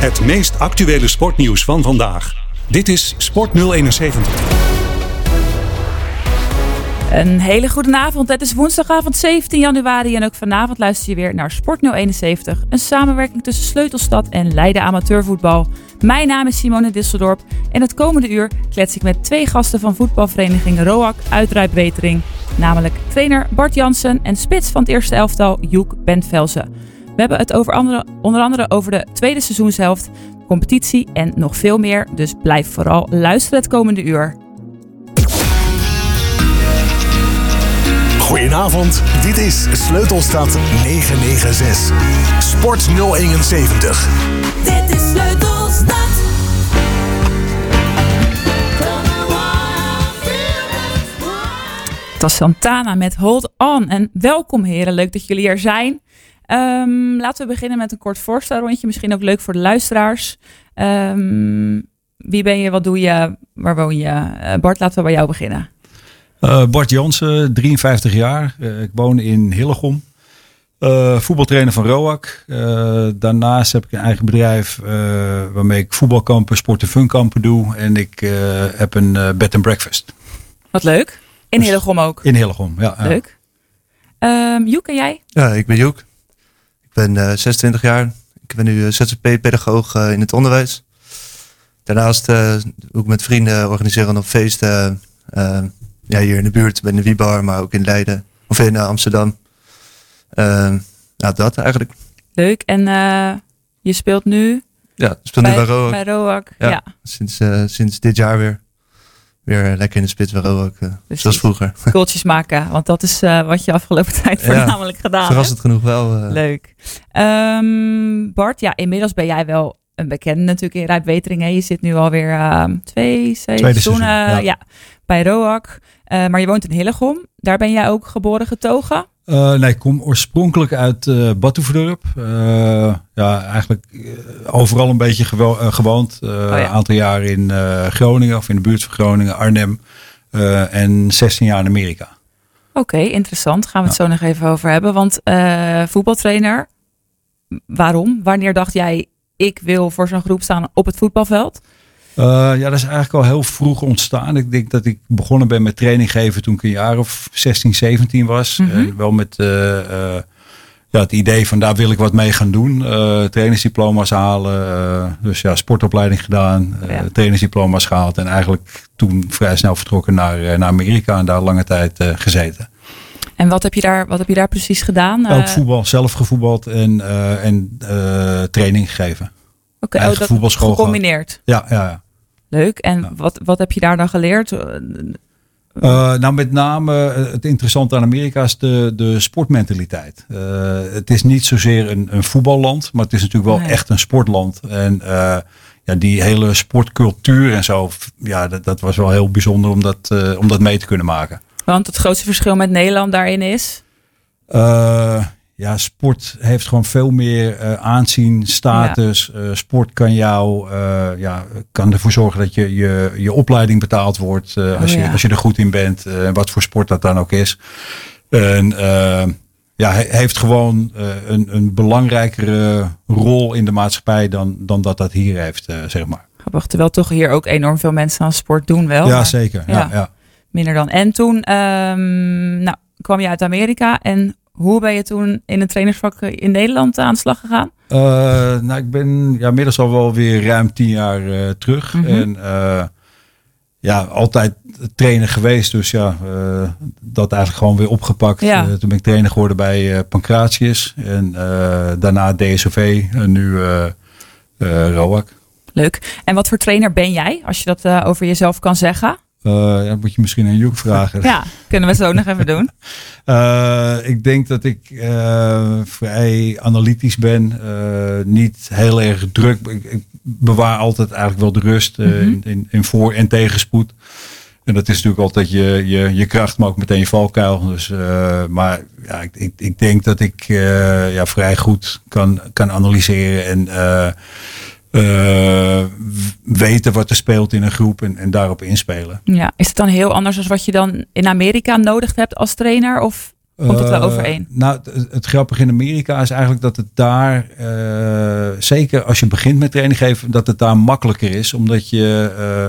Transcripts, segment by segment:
Het meest actuele sportnieuws van vandaag. Dit is Sport 071. Een hele goede avond. Het is woensdagavond 17 januari en ook vanavond luister je weer naar Sport 071. Een samenwerking tussen Sleutelstad en Leiden Amateurvoetbal. Mijn naam is Simone Disseldorp en het komende uur klets ik met twee gasten van voetbalvereniging ROAC uit Rijpwetering. Namelijk trainer Bart Jansen en spits van het eerste elftal Joek Bentvelsen. We hebben het over andere, onder andere over de tweede seizoenshelft, competitie en nog veel meer. Dus blijf vooral luisteren het komende uur. Goedenavond, dit is Sleutelstad 996. Sport 071. Dit is Sleutelstad. Het was Santana met Hold On. En welkom heren, leuk dat jullie er zijn. Ehm, laten we beginnen met een kort voorstelrondje. Misschien ook leuk voor de luisteraars. Ehm, wie ben je, wat doe je, waar woon je? Eh, Bart, laten we bij jou beginnen. Uh, Bart Jansen, 53 jaar. Uh, ik woon in Hillegom. Uh, voetbaltrainer van ROAC. daarnaast heb ik een eigen bedrijf waarmee ik voetbalkampen, sport- en funkampen doe. En ik heb een bed and breakfast. Wat leuk. In dus, Hillegom ook? In Hillegom, ja. Leuk. Um, Joek, en jij? Ja, ik ben Joek. Ik ben 26 jaar. Ik ben nu ZZP-pedagoog in het onderwijs. Daarnaast doe ik met vrienden organiseren op feesten ja, hier in de buurt, bij de Wiebar, maar ook in Leiden of in Amsterdam. Uh, nou, dat eigenlijk. Leuk. En je speelt nu? Ja, speelt bij, nu bij Roak. Bij Roak, ja. ja. Sinds, sinds dit jaar weer. Weer lekker in de spits bij Roak, zoals vroeger. Goaltjes maken, want dat is wat je afgelopen tijd voornamelijk ja, gedaan hebt. Verrassend genoeg wel. Leuk. Um, Bart, ja, inmiddels ben jij wel een bekende natuurlijk in Rijpwetering. Je zit nu alweer uh, twee seizoenen ja. ja. bij Roak. Uh, maar je woont in Hillegom. Daar ben jij ook geboren getogen? Uh, nee, ik kom oorspronkelijk uit uh, Batuverdorp. ja, eigenlijk overal een beetje gewo gewoond. Een oh, ja. aantal jaar in Groningen of in de buurt van Groningen, Arnhem. en 16 jaar in Amerika. Oké, okay, interessant. Gaan we het ja. zo nog even over hebben. Want voetbaltrainer, waarom? Wanneer dacht jij, ik wil voor zo'n groep staan op het voetbalveld? Uh, ja, dat is eigenlijk al heel vroeg ontstaan. Ik denk dat ik begonnen ben met training geven toen ik een jaar of 16, 17 was. Mm -hmm. En wel met uh, uh, ja, het idee van daar wil ik wat mee gaan doen. trainingsdiploma's halen. dus ja, sportopleiding gedaan. Ja. Trainingsdiploma's gehaald. En eigenlijk toen vrij snel vertrokken naar, naar Amerika. En daar lange tijd gezeten. En wat heb je daar, wat heb je daar precies gedaan? Ook voetbal, zelf gevoetbald en, en training gegeven. Oké, okay, oh, dat voetbalschool gecombineerd. Ja, ja, ja. Leuk. En ja. wat, wat heb je daar dan geleerd? Uh, nou, met name het interessante aan Amerika is de, de sportmentaliteit. Uh, het is niet zozeer een, een voetballand, maar het is natuurlijk wel nee. echt een sportland. En uh, ja, die hele sportcultuur en zo, ja, dat, dat was wel heel bijzonder om dat, om dat mee te kunnen maken. Want het grootste verschil met Nederland daarin is? Ja, sport heeft gewoon veel meer uh, aanzien, status. Ja. Uh, sport kan jou, uh, ja, kan ervoor zorgen dat je je, je opleiding betaald wordt. Oh, als, je, ja. als je er goed in bent. wat voor sport dat dan ook is. En ja, hij heeft gewoon een, een belangrijkere rol in de maatschappij dan, dan dat dat hier heeft, zeg maar. Grappig, terwijl toch hier ook enorm veel mensen aan sport doen wel. Ja, maar, zeker. Ja, ja, Minder dan. En toen um, nou, kwam je uit Amerika en hoe ben je toen in het trainersvak in Nederland aan de slag gegaan? Uh, nou, ik ben ja, inmiddels al wel weer ruim tien jaar uh, terug. Mm -hmm. En uh, ja, altijd trainer geweest. Dus ja, dat eigenlijk gewoon weer opgepakt. Ja. toen ben ik trainer geworden bij Pancratius. En daarna DSOV en nu ROAC. Leuk. En wat voor trainer ben jij, als je dat over jezelf kan zeggen? Uh, ja, dat moet je misschien aan Joek vragen. Ja, kunnen we zo nog even doen. Uh, ik denk dat ik uh, vrij analytisch ben. niet heel erg druk. Ik, ik, bewaar altijd eigenlijk wel de rust mm -hmm. in, in, in, voor- en tegenspoed. En dat is natuurlijk altijd je, je, je kracht, maar ook meteen je valkuil. Dus, maar ja, ik, ik, ik, denk dat ik ja, vrij goed kan, kan analyseren en uh, weten wat er speelt in een groep en, en, daarop inspelen. Ja, is het dan heel anders dan wat je dan in Amerika nodig hebt als trainer? Of? Komt het wel Eh, overeen? Nou, het, het grappige in Amerika is eigenlijk dat het daar, eh, zeker als je begint met training geven, dat het daar makkelijker is. Omdat je, eh,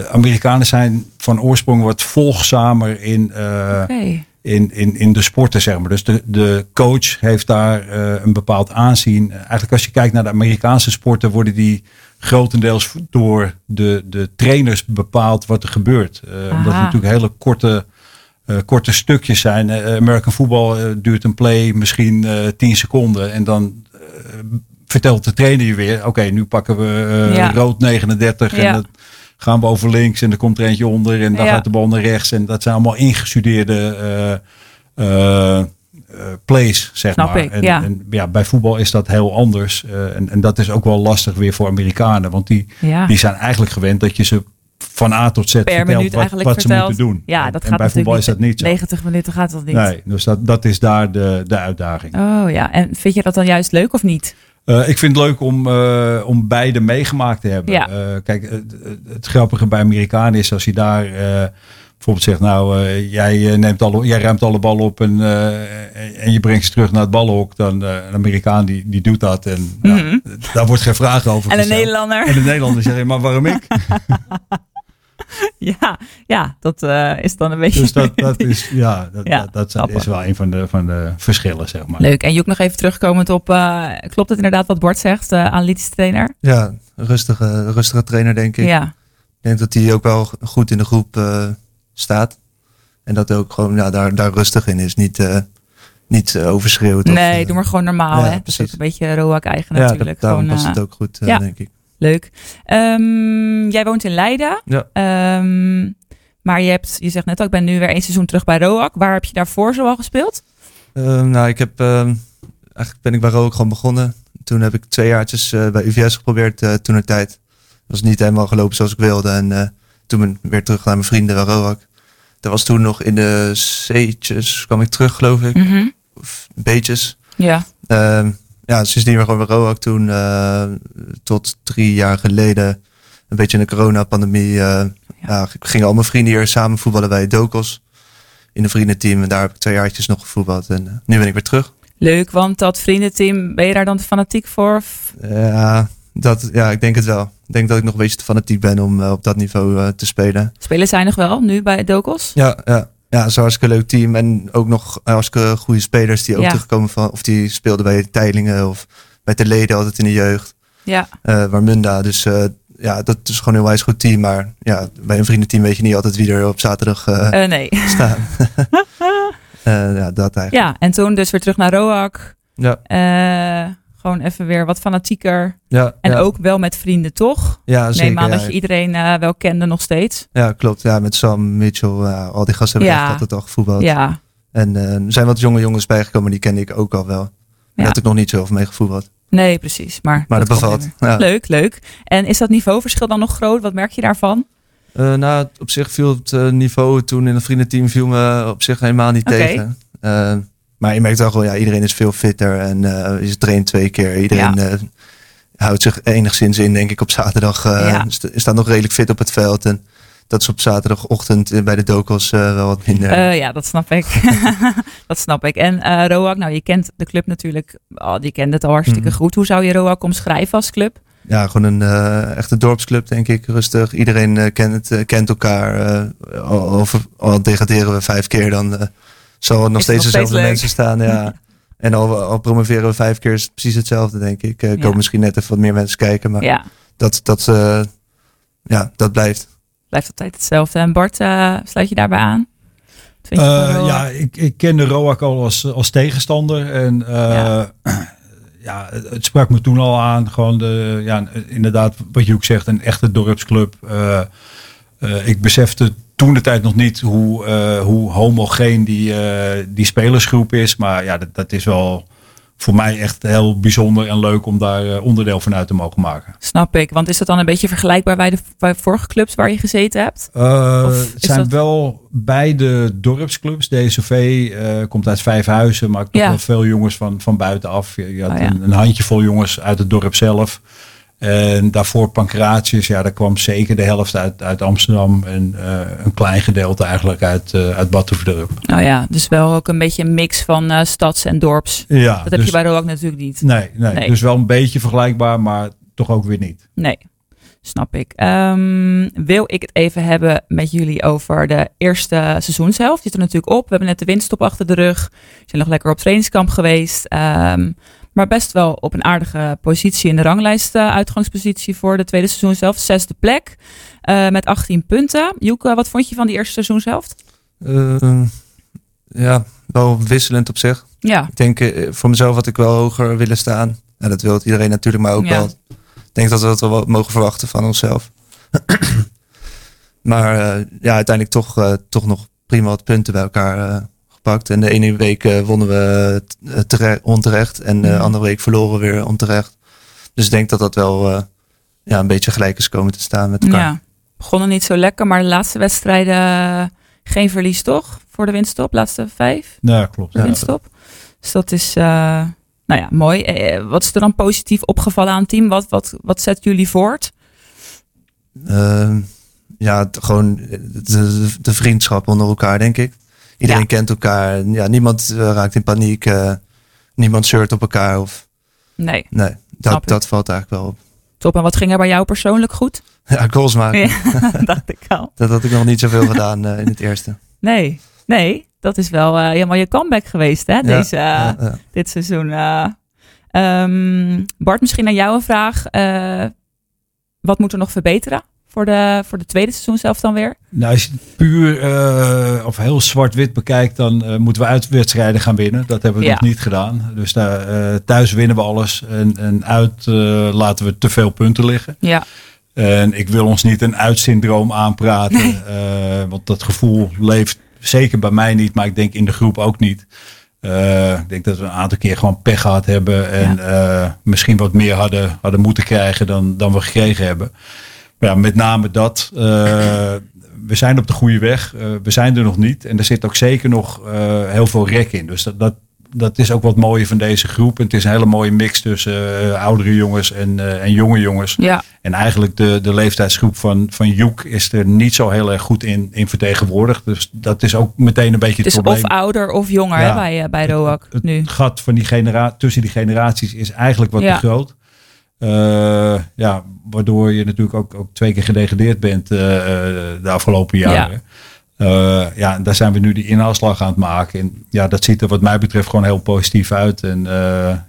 eh, Amerikanen zijn van oorsprong wat volgzamer in, eh, Oké. In, in, in de sporten, zeg maar. Dus de, de coach heeft daar eh, een bepaald aanzien. Eigenlijk als je kijkt naar de Amerikaanse sporten, worden die grotendeels door de, de trainers bepaald wat er gebeurt. Eh, omdat het natuurlijk hele korte, eh, korte stukjes zijn. American voetbal eh, duurt een play misschien eh 10 seconden. En dan vertelt de trainer je weer, oké, nu pakken we Ja. rood 39 Ja. en dat gaan we over links en er komt er eentje onder en dan Ja. gaat de bal naar rechts. En dat zijn allemaal ingestudeerde eh, eh, eh, plays, zeg Snap maar. ik, en, ja. en ja, bij voetbal is dat heel anders. En, en dat is ook wel lastig weer voor Amerikanen. Want die, Ja. die zijn eigenlijk gewend dat je ze van A tot Z Per vertelt wat, ze moeten doen. Ja, dat en gaat bij voetbal is dat niet zo. 90 minuten gaat dat niet. Nee, dus dat, dat is daar de, de uitdaging. Oh ja, en vind je dat dan juist leuk of niet? Eh, ik vind het leuk om, eh, om beide meegemaakt te hebben. Ja. Eh, kijk, het, het- grappige bij Amerikanen is als je daar bijvoorbeeld zegt, nou, jij, neemt alle, jij ruimt alle ballen op en, en- je brengt ze terug naar het ballenhok, dan een Amerikaan die, die doet dat. En nou, Mhm. daar wordt geen vraag over En een. Nederlander? En de Nederlander zegt, maar waarom ik? Ja, ja dat eh, is dan een beetje... Dus dat, dat is, ja, dat, Ja, dat, is wel een van de, van de verschillen, zeg maar. Leuk. En Joek, nog even terugkomend op... eh, klopt het inderdaad wat Bart zegt, de analytische trainer? Ja, rustige, rustige trainer denk ik. Ja. Ik denk dat hij ook wel goed in de groep eh, staat. En dat hij ook gewoon ja, daar, daar rustig in is. Niet, eh niet overschreeuwt. of, Nee, doe maar gewoon normaal. ja, hè? Dat is ook een beetje Roak eigen Ja, natuurlijk. dat, daarom Gewoon, past het ook goed, ja. denk ik. Leuk. Ehm, jij woont in Leiden. Ja. Ehm, maar je, hebt, je zegt net ook, ik ben nu weer één seizoen terug bij Roak. Waar heb je daarvoor zoal gespeeld? Ehm, nou, ik heb, eigenlijk ben ik bij Rook gewoon begonnen. Toen heb ik twee jaartjes eh, bij UVS geprobeerd eh, toen de tijd. was niet helemaal gelopen zoals ik wilde. En eh, toen ben ik weer terug naar mijn vrienden bij Roak. Dat was toen nog in de C'tjes, kwam ik terug geloof ik. Mhm. Of beetjes. Ja. Ja, sindsdien weer gewoon Roak toen. eh, tot drie jaar geleden. Een beetje in de coronapandemie. eh ja. gingen al mijn vrienden hier samen voetballen bij Dokos. In een vriendenteam. En daar heb ik twee jaartjes nog gevoetbald. En eh, nu ben ik weer terug. Leuk, want dat vriendenteam, ben je daar dan fanatiek voor? Ja, dat, ja, ik denk het wel. Ik denk dat ik nog een beetje te fanatiek ben om op dat niveau te spelen. Spelen zij nog wel nu bij Dokos? Ja, ja. Ja, zo hartstikke leuk team. En ook nog hartstikke goede spelers die ook Ja. terugkomen van... Of die speelden bij Teilingen of bij de leden altijd in de jeugd. Ja. eh Warmunda. Dus eh, ja, dat is gewoon een heel wijs goed team. Maar ja, bij een vriendenteam weet je niet altijd wie er op zaterdag eh Eh, nee. staan. Eh, ja, dat eigenlijk. Ja, en toen dus weer terug naar Roak. Ja, Eh, gewoon even weer wat fanatieker. ja, En ja. ook wel met vrienden, toch? ja, zeker, Neem aan ja. dat je iedereen eh, wel kende nog steeds. Ja, klopt. Ja, met Sam, Mitchell, ja, al die gasten hebben Ja. echt altijd al gevoetbald. Ja. En eh, er zijn wat jonge jongens bijgekomen, die kende ik ook al wel. Daar had ik nog niet zo over mee gevoetbald. Nee, precies. Maar, Maar dat, komt bevalt. Leuk, leuk. En is dat niveauverschil dan nog groot? Wat merk je daarvan? Eh, nou, op zich viel het eh, niveau toen in het vriendenteam viel me op zich helemaal niet tegen. Maar je merkt wel ja, iedereen is veel fitter en eh je traint twee keer. Iedereen eh, houdt zich enigszins in, denk ik, op zaterdag. eh Ja. sta- staat nog redelijk fit op het veld. En dat is op zaterdagochtend bij de dokos wel wat minder. Ja, dat snap ik. dat snap ik. En Roak, nou, je kent de club natuurlijk. Oh, je kent het al hartstikke Mhm. goed. Hoe zou je Roak omschrijven als club? Ja, gewoon een echte dorpsclub, denk ik. Rustig. Iedereen kent, het, kent elkaar. eh, al, degraderen we vijf keer, dan zal er nog steeds nog dezelfde mensen staan. Ja. en al, al promoveren we vijf keer, is het precies hetzelfde, denk ik. Er Ja. komen misschien net even wat meer mensen kijken, maar Ja, dat, dat, eh, ja, dat blijft. blijft altijd hetzelfde. En Bart, eh, sluit je daarbij aan? Eh, ja, ik, ik kende Roak al als, als tegenstander. En eh, Ja. ja, het, het sprak me toen al aan. Gewoon de, ja, inderdaad, wat je ook zegt, een echte dorpsclub. Eh, eh, ik besefte toen de tijd nog niet hoe, eh, hoe homogeen die, eh, die spelersgroep is. Maar ja, dat, dat is wel voor mij echt heel bijzonder en leuk om daar eh, onderdeel van uit te mogen maken. Snap ik. Want is dat dan een beetje vergelijkbaar bij de bij vorige clubs waar je gezeten hebt? Het zijn dat- wel beide dorpsclubs. DSOV eh komt uit Vijfhuizen, maar ook toch Ja. wel veel jongens van, van buitenaf. Je, je had Oh ja. een, een handjevol jongens uit het dorp zelf. En daarvoor Pancratius, ja, daar kwam zeker de helft uit, uit Amsterdam. En eh, een klein gedeelte eigenlijk uit, uh, uit Batuverdorp. Nou ja, dus wel ook een beetje een mix van uh, stads- en dorps. Ja, dat heb dus- je bij Roak natuurlijk niet. Nee, nee, Nee. dus wel een beetje vergelijkbaar, maar toch ook weer niet. Nee, snap ik. Ehm, wil ik het even hebben met jullie over de eerste seizoenshelft. Die zit er natuurlijk op. We hebben net de winststop achter de rug. We zijn nog lekker op trainingskamp geweest. Ehm, maar best wel op een aardige positie in de ranglijst. eh, uitgangspositie voor de tweede seizoenshelft. Zesde plek eh, met 18 punten. Joeke, wat vond je van die eerste seizoenshelft? Eh, ja, wel wisselend op zich. Ja, Ik denk, voor mezelf had ik wel hoger willen staan. En dat wil iedereen natuurlijk, maar ook Ja. wel. Ik denk dat we dat wel mogen verwachten van onszelf. maar ja, uiteindelijk toch, toch nog prima wat punten bij elkaar gepakt. En de ene week eh, wonnen we eh, tere- onterecht. En de Mhm. andere week verloren we weer onterecht. Dus ik denk dat dat wel eh, ja, een beetje gelijk is komen te staan met elkaar. ja. Begonnen niet zo lekker, maar de laatste wedstrijden eh, geen verlies toch? Voor de winststop, laatste vijf. Nou, klopt. Ja. winststop. Dus dat is, eh, nou ja, mooi. Eh, wat is er dan positief opgevallen aan het team? Wat, wat, wat zet jullie voort? Ehm, ja, gewoon de, de, de vriendschap onder elkaar, denk ik. Iedereen Ja. kent elkaar. Ja, niemand eh, raakt in paniek. eh, niemand shirt op elkaar. Of, Nee, nee, dat, dat valt eigenlijk wel op. top. En wat ging er bij jou persoonlijk goed? Ja, goals maken. Ja, dacht ik al. Dat had ik nog niet zoveel gedaan eh, in het eerste. Nee, nee. Dat is wel helemaal je comeback geweest, hè? Deze, Ja. Dit seizoen. eh. Ehm, Bart, misschien aan jou een vraag. Wat moet er nog verbeteren voor de, voor de tweede seizoen zelf dan weer? Nou, als je het puur eh, of heel zwart-wit bekijkt, dan eh, moeten we uitwedstrijden gaan winnen. Dat hebben we Ja. nog niet gedaan. Dus daar, eh, thuis winnen we alles en, en uit laten we te veel punten liggen. Ja, En ik wil ons niet een uitsyndroom aanpraten, want dat gevoel leeft zeker bij mij niet, maar ik denk in de groep ook niet. Ik denk dat we een aantal keer gewoon pech gehad hebben en misschien wat meer hadden, hadden moeten krijgen dan, dan we gekregen hebben. Ja, met name dat. eh, we zijn op de goede weg. Eh, we zijn er nog niet. En er zit ook zeker nog eh, heel veel rek in. Dus dat, dat, dat is ook wat mooie van deze groep. En het is een hele mooie mix tussen oudere jongens en, en jonge jongens. ja, En eigenlijk de, de leeftijdsgroep van, van Joek is er niet zo heel erg goed in, in vertegenwoordigd. Dus dat is ook meteen een beetje het het, is probleem. of ouder of jonger Ja. hè, bij, bij Roak het nu. gat van die genera tussen die generaties is eigenlijk wat Ja. te groot. Eh, ja, waardoor je natuurlijk ook, ook twee keer gedegradeerd bent eh, eh, de afgelopen jaren. Ja. ja, daar zijn we nu die inhaalslag aan het maken. En ja, dat ziet er wat mij betreft gewoon heel positief uit. En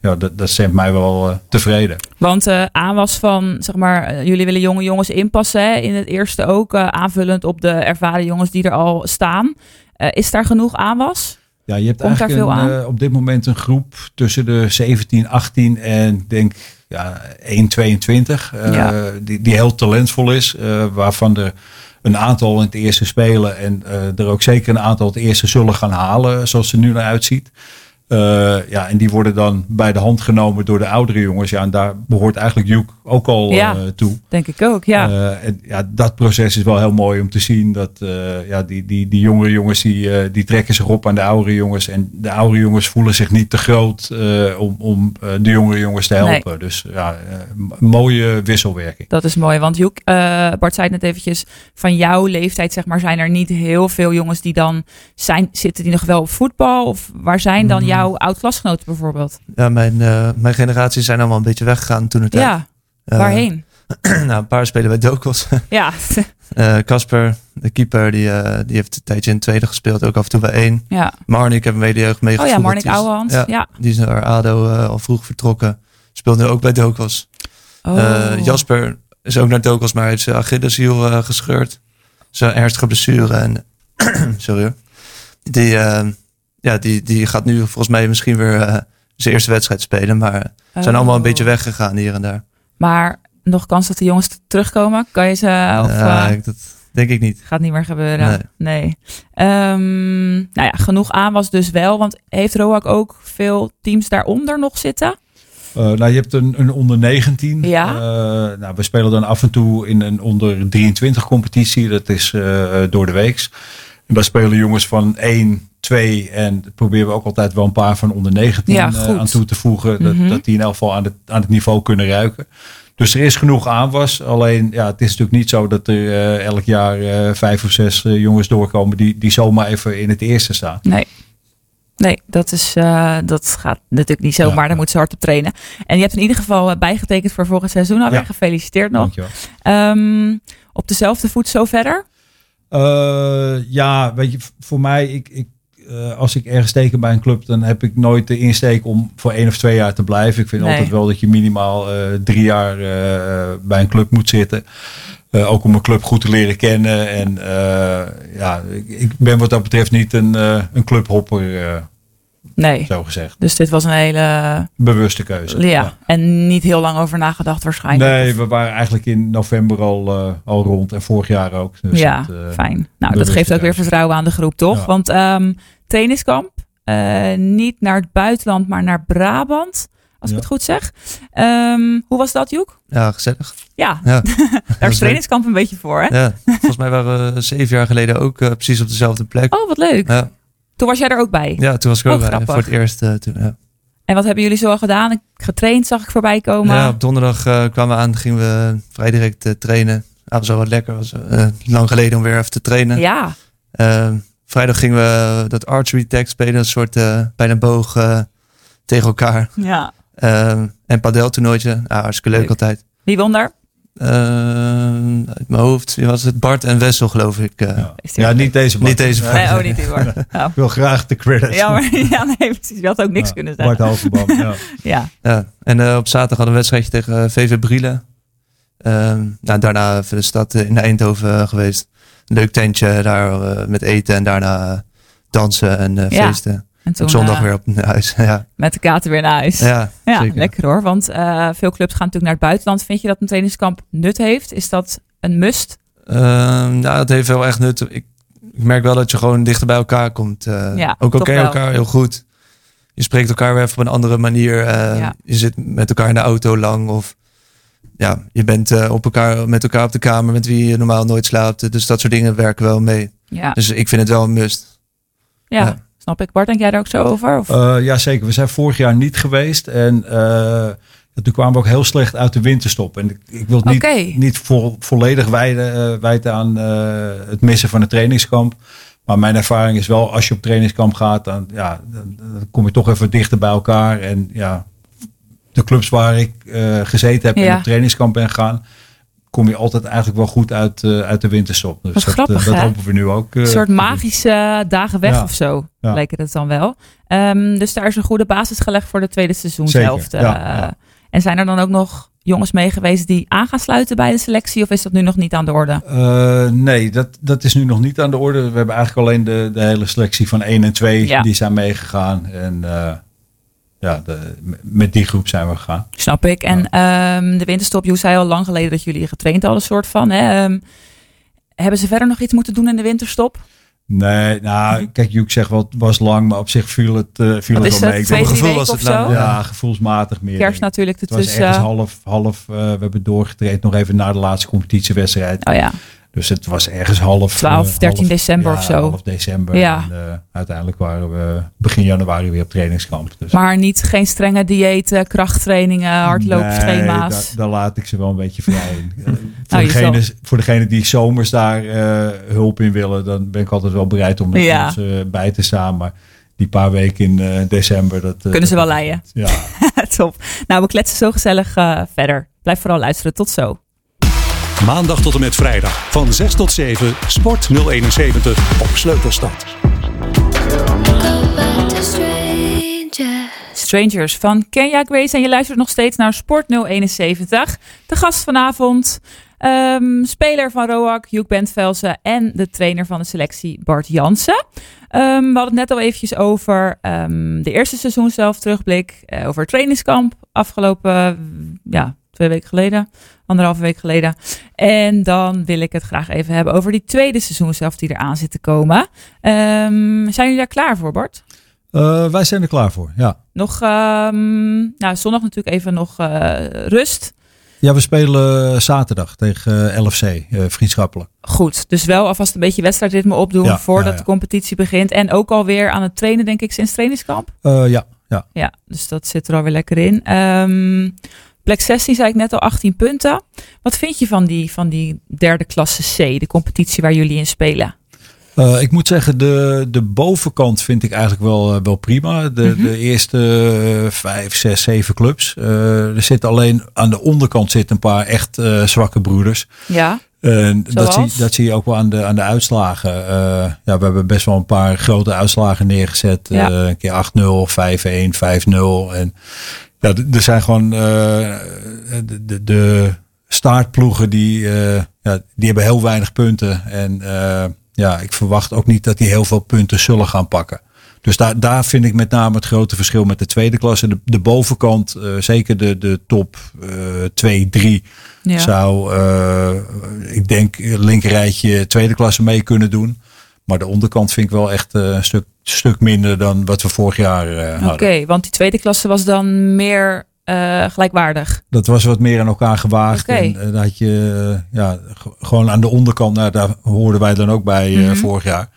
ja, dat, dat stemt mij wel tevreden. Want aanwas van, zeg maar, jullie willen jonge jongens inpassen hè, in het eerste ook. aanvullend op de ervaren jongens die er al staan. Is daar genoeg aanwas? Ja, je hebt Komt eigenlijk een, op dit moment een groep tussen de 17, 18 en ik denk ja, 1, 22. eh, Ja. die, die heel talentvol is. eh, waarvan er een aantal in het eerste spelen. En eh, er ook zeker een aantal het eerste zullen gaan halen. Zoals het er nu naar uitziet. Eh, ja, en die worden dan bij de hand genomen door de oudere jongens. Ja, en daar behoort eigenlijk Joek ook al Ja. eh, toe. Denk ik ook, ja. Eh, en ja, dat proces is wel heel mooi om te zien. Dat ja, die, die, die jongere jongens die, die trekken zich op aan de oudere jongens. En de oudere jongens voelen zich niet te groot om, om de jongere jongens te helpen. Dus ja, mooie wisselwerking. Dat is mooi, want Joek, Bart zei het net eventjes, van jouw leeftijd zeg maar, zijn er niet heel veel jongens die dan zijn, zitten die nog wel op voetbal? Of waar zijn dan Mhm. Jouw oud-klasgenoten bijvoorbeeld? Ja, mijn, eh, mijn generatie zijn allemaal een beetje weggegaan toen het Ja, waarheen? nou, een paar spelen bij Dokos. Ja, Eh, Casper, de keeper, die, eh, die heeft een tijdje in tweede gespeeld. Ook af en toe bij één. ja. Marnik hebben we medejeugd Oh meegevoerd. ja, Marnik Ouwehand. Ja, Ja. Die is naar ADO eh, al vroeg vertrokken. Speelde ook bij Dokos. Oh. Eh, Jasper is ook naar Dokos, maar heeft zijn Achilleshiel eh gescheurd. Zijn ernstige blessure. En, sorry hoor. Die, eh, ja, die, die gaat nu volgens mij misschien weer eh, zijn eerste wedstrijd spelen. Maar zijn allemaal een Oh. beetje weggegaan hier en daar. Maar nog kans dat de jongens terugkomen? Kan je ze, of Ja, eh, dat denk ik niet. gaat niet meer gebeuren? Nee. Ehm, nou ja, genoeg aan was dus wel, want heeft Roak ook veel teams daaronder nog zitten? Eh, nou, je hebt een, een onder 19. Ja. Eh, nou, we spelen dan af en toe in een onder 23 competitie. Dat is eh, door de weeks. En daar spelen jongens van 1, 2 en proberen we ook altijd wel een paar van onder 19 Ja, eh, aan toe te voegen. Dat, Mhm. dat die in elk geval aan het, aan het niveau kunnen ruiken. Dus er is genoeg aanwas. Alleen, ja, het is natuurlijk niet zo dat er eh, elk jaar eh, vijf of zes eh, jongens doorkomen die, die zomaar even in het eerste staan. Nee. Nee, dat, is, dat gaat natuurlijk niet zomaar. Ja. Daar moet ze hard op trainen. En je hebt in ieder geval bijgetekend voor volgend seizoen alweer. Ja. Gefeliciteerd nog. Dankjewel. Ehm, op dezelfde voet zo verder? Eh, ja, weet je, voor mij, ik, ik, eh, als ik ergens teken bij een club, dan heb ik nooit de insteek om voor één of twee jaar te blijven. Ik vind Nee. altijd wel dat je minimaal eh, drie jaar bij een club moet zitten. Ook om een club goed te leren kennen. En ja, ik, ik ben wat dat betreft niet een, een clubhopper, Nee. zo gezegd. Dus dit was een hele... Bewuste keuze. Ja. En niet heel lang over nagedacht waarschijnlijk. Nee, we waren eigenlijk in november al, eh, al rond en vorig jaar ook. Dus ja, eh, fijn. Nou, dat geeft ook weer vertrouwen aan de groep, toch? Ja. Want ehm trainingskamp, eh, niet naar het buitenland, maar naar Brabant. Als ik het goed zeg. Ehm, hoe was dat, Joek? Ja, gezellig. Ja, Ja. daar is trainingskamp een beetje voor, hè? Ja, volgens mij waren we zeven jaar geleden ook precies op dezelfde plek. Oh, wat leuk. Ja, Toen was jij er ook bij. ja toen was ik er Oh, ook bij, grappig. voor het eerst. eh, toen, ja. En wat hebben jullie zo al gedaan? Getraind zag ik voorbij komen. ja, op donderdag eh, kwamen we aan, gingen we vrij direct eh, trainen. Ja, was wel wat lekker. was lang geleden om weer even te trainen. Ja, Eh, vrijdag gingen we dat archery tag spelen, een soort bijna boog tegen elkaar. ja. Eh, en padeltoernooitje, ja, hartstikke leuk, Leuk. altijd. Wie won daar? Eh, uit mijn hoofd wie was het Bart en Wessel, geloof ik. eh. Ja. Ja, niet deze Niet deze Ja. Nee, oh, niet die hoor. Ja. Ik wil graag de credits. Ja, maar, ja, nee, precies. Je had ook niks Ja, kunnen Bart zeggen. Halverboom, ja. Ja. Ja, en eh, op zaterdag hadden we een wedstrijdje tegen VV Brielen. Ehm, nou, daarna even de stad in Eindhoven geweest. Een leuk tentje daar met eten en daarna dansen en Ja. feesten. En toen op zondag eh, weer op naar huis. ja, met de kater weer naar huis. ja, Ja, zeker. lekker hoor. Want eh, veel clubs gaan natuurlijk naar het buitenland. Vind je dat een trainingskamp nut heeft? Is dat een must? Ehm, nou, het heeft wel echt nut. Ik, ik merk wel dat je gewoon dichter bij elkaar komt. eh, Ja, ook al toch ken je wel. elkaar heel goed. Je spreekt elkaar weer even op een andere manier. Ja. Je zit met elkaar in de auto lang. Of ja, je bent op elkaar, met elkaar op de kamer met wie je normaal nooit slaapt. Dus dat soort dingen werken wel mee. Ja, Dus ik vind het wel een must. ja. Snap ik. Bart, denk jij daar ook zo over? Of? Eh, ja, zeker. We zijn vorig jaar niet geweest. En eh, toen kwamen we ook heel slecht uit de winterstop. En ik, ik wil het niet, niet vo- volledig wijden, eh, wijten aan het missen van het trainingskamp. Maar mijn ervaring is wel, als je op trainingskamp gaat, dan, ja, dan, dan kom je toch even dichter bij elkaar. En ja, de clubs waar ik gezeten heb Ja. en op trainingskamp ben gegaan, kom je altijd eigenlijk wel goed uit, eh, uit de winterstop. Dus Wat dat, grappig, eh, dat hè? hopen we nu ook. eh, een soort magische dagen weg Ja. of zo, Ja. leek het dan wel. Ehm, dus daar is een goede basis gelegd voor het tweede seizoen Zeker, zelf. ja. En zijn er dan ook nog jongens mee geweest die aan gaan sluiten bij de selectie? Of is dat nu nog niet aan de orde? Nee, dat, dat is nu nog niet aan de orde. We hebben eigenlijk alleen de, de hele selectie van 1 en 2 Ja. die zijn meegegaan. En ja, de, met die groep zijn we gegaan. Snap ik. En ehm, de winterstop, je zei al lang geleden dat jullie getraind hadden, soort van. Hè? Ehm, hebben ze verder nog iets moeten doen in de winterstop? Nee, nou, kijk, Juk zegt wel, het was lang, maar op zich viel het, eh viel Wat het wel het? mee. Ik vond- gevoel was het lang, ja, gevoelsmatig meer. Kerst natuurlijk Het was ertussen. ergens half, half eh, we hebben doorgetraind nog even na de laatste competitiewedstrijd. Oh ja, Dus het was ergens half... 12, eh, 13 half- december ja, of zo. half december. Ja. En, eh, uiteindelijk waren we begin januari weer op trainingskamp. Dus maar niet geen strenge diëten, krachttrainingen, hardloopschema's. Nee, daar, daar laat ik ze wel een beetje vrij in. Eh, voor, Nou, je degene, voor degene die zomers daar eh, hulp in willen, dan ben ik altijd wel bereid om er Ja. ja. bij te staan. Maar die paar weken in eh, december, dat... eh, Kunnen ze wel leiden. Ja. Top. Nou, we kletsen zo gezellig eh, verder. Blijf vooral luisteren. Tot zo. Maandag tot en met vrijdag van 6 tot 7 Sport 071 op Sleutelstad. Strangers van Kenya Grace. En je luistert nog steeds naar Sport 071. De gast vanavond, ehm, speler van Roak, Hugh Bentvelsen en de trainer van de selectie Bart Jansen. Ehm, we hadden het net al eventjes over ehm, de eerste seizoen zelf terugblik. eh, over het trainingskamp afgelopen, ja, twee weken geleden. Anderhalve week geleden. En dan wil ik het graag even hebben over die tweede seizoen zelf die eraan zit te komen. Ehm, zijn jullie daar klaar voor, Bart? Eh, wij zijn er klaar voor, ja. Nog, ehm, nou, zondag natuurlijk even nog eh, rust. Ja, we spelen zaterdag tegen eh, LFC, eh, vriendschappelijk. Goed, dus wel alvast een beetje wedstrijdritme opdoen Ja, voordat ja, ja. de competitie begint. En ook alweer aan het trainen, denk ik, sinds trainingskamp. Ja, ja. Ja, dus dat zit er alweer lekker in. Ehm, plek 16 zei ik net al, 18 punten. Wat vind je van die, van die derde klasse C, de competitie waar jullie in spelen? Uh, ik moet zeggen, de, de bovenkant vind ik eigenlijk wel, uh, wel prima. De, Mhm. de eerste uh, vijf, zes, zeven clubs. er zit alleen aan de onderkant zit een paar echt zwakke broeders. Ja. dat, zie, dat zie je ook wel aan de, aan de uitslagen. ja, we hebben best wel een paar grote uitslagen neergezet. Ja. een keer 8-0, 5-1, 5-0. En ja, er zijn gewoon de, de, de staartploegen die, ja, die hebben heel weinig punten. En ja, ik verwacht ook niet dat die heel veel punten zullen gaan pakken. Dus daar, daar vind ik met name het grote verschil met de tweede klasse. De, de bovenkant, zeker de, de top uh, 2, 3, ja. zou, ik denk, linkerrijtje tweede klasse mee kunnen doen. Maar de onderkant vind ik wel echt uh, een stuk, stuk minder dan wat we vorig jaar uh, hadden. Oké, okay, want die tweede klasse was dan meer uh, gelijkwaardig. Dat was wat meer aan elkaar gewaagd. Okay. En uh, dat je uh, ja, gewoon aan de onderkant, nou, daar hoorden wij dan ook bij mm -hmm. vorig jaar.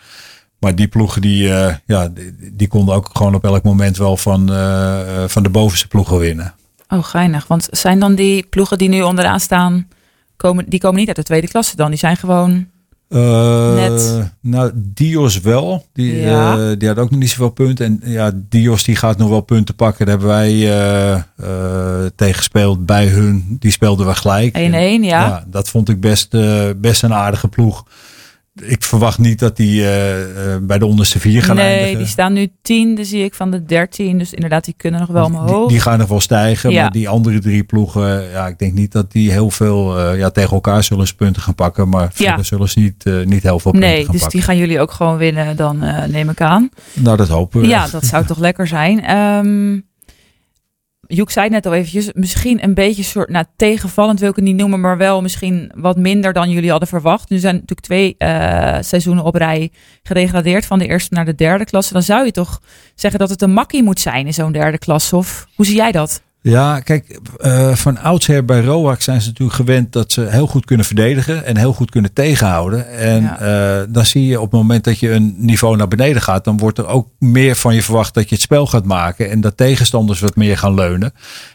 Maar die ploegen die, ja, die, die, konden ook gewoon op elk moment wel van, van de bovenste ploegen winnen. Oh, geinig. Want zijn dan die ploegen die nu onderaan staan, komen, die komen niet uit de tweede klasse dan? Die zijn gewoon uh. Nou, Dios wel. Die, Ja. die had ook nog niet zoveel punten. En ja, Dios die gaat nog wel punten pakken. Daar hebben wij tegen gespeeld bij hun. Die speelden we gelijk. 1-1, ja. ja. Dat vond ik best, best een aardige ploeg ik verwacht niet dat die uh, uh, bij de onderste vier gaan nee, eindigen. Nee, die staan nu tiende, zie ik, van de dertien. Dus inderdaad, die kunnen nog wel omhoog. Die, die gaan nog wel stijgen. Ja. Maar die andere drie ploegen, ja, ik denk niet dat die heel veel uh, ja, tegen elkaar zullen ze punten gaan pakken. Maar verder Ja. zullen ze niet, niet heel veel punten Nee, gaan dus pakken. die gaan jullie ook gewoon winnen, dan neem ik aan. Nou, dat hopen we. Ja, dat zou toch lekker zijn. Um, Joek zei het net al eventjes, misschien een beetje soort, nou tegenvallend wil ik het niet noemen, maar wel misschien wat minder dan jullie hadden verwacht. Nu zijn natuurlijk twee uh, seizoenen op rij gedegradeerd van de eerste naar de derde klasse. Dan zou je toch zeggen dat het een makkie moet zijn in zo'n derde klasse, of hoe zie jij dat? Ja, kijk, uh, van oudsher bij ROAC zijn ze natuurlijk gewend dat ze heel goed kunnen verdedigen en heel goed kunnen tegenhouden. En ja. uh, dan zie je op het moment dat je een niveau naar beneden gaat, dan wordt er ook meer van je verwacht dat je het spel gaat maken en dat tegenstanders wat meer gaan leunen.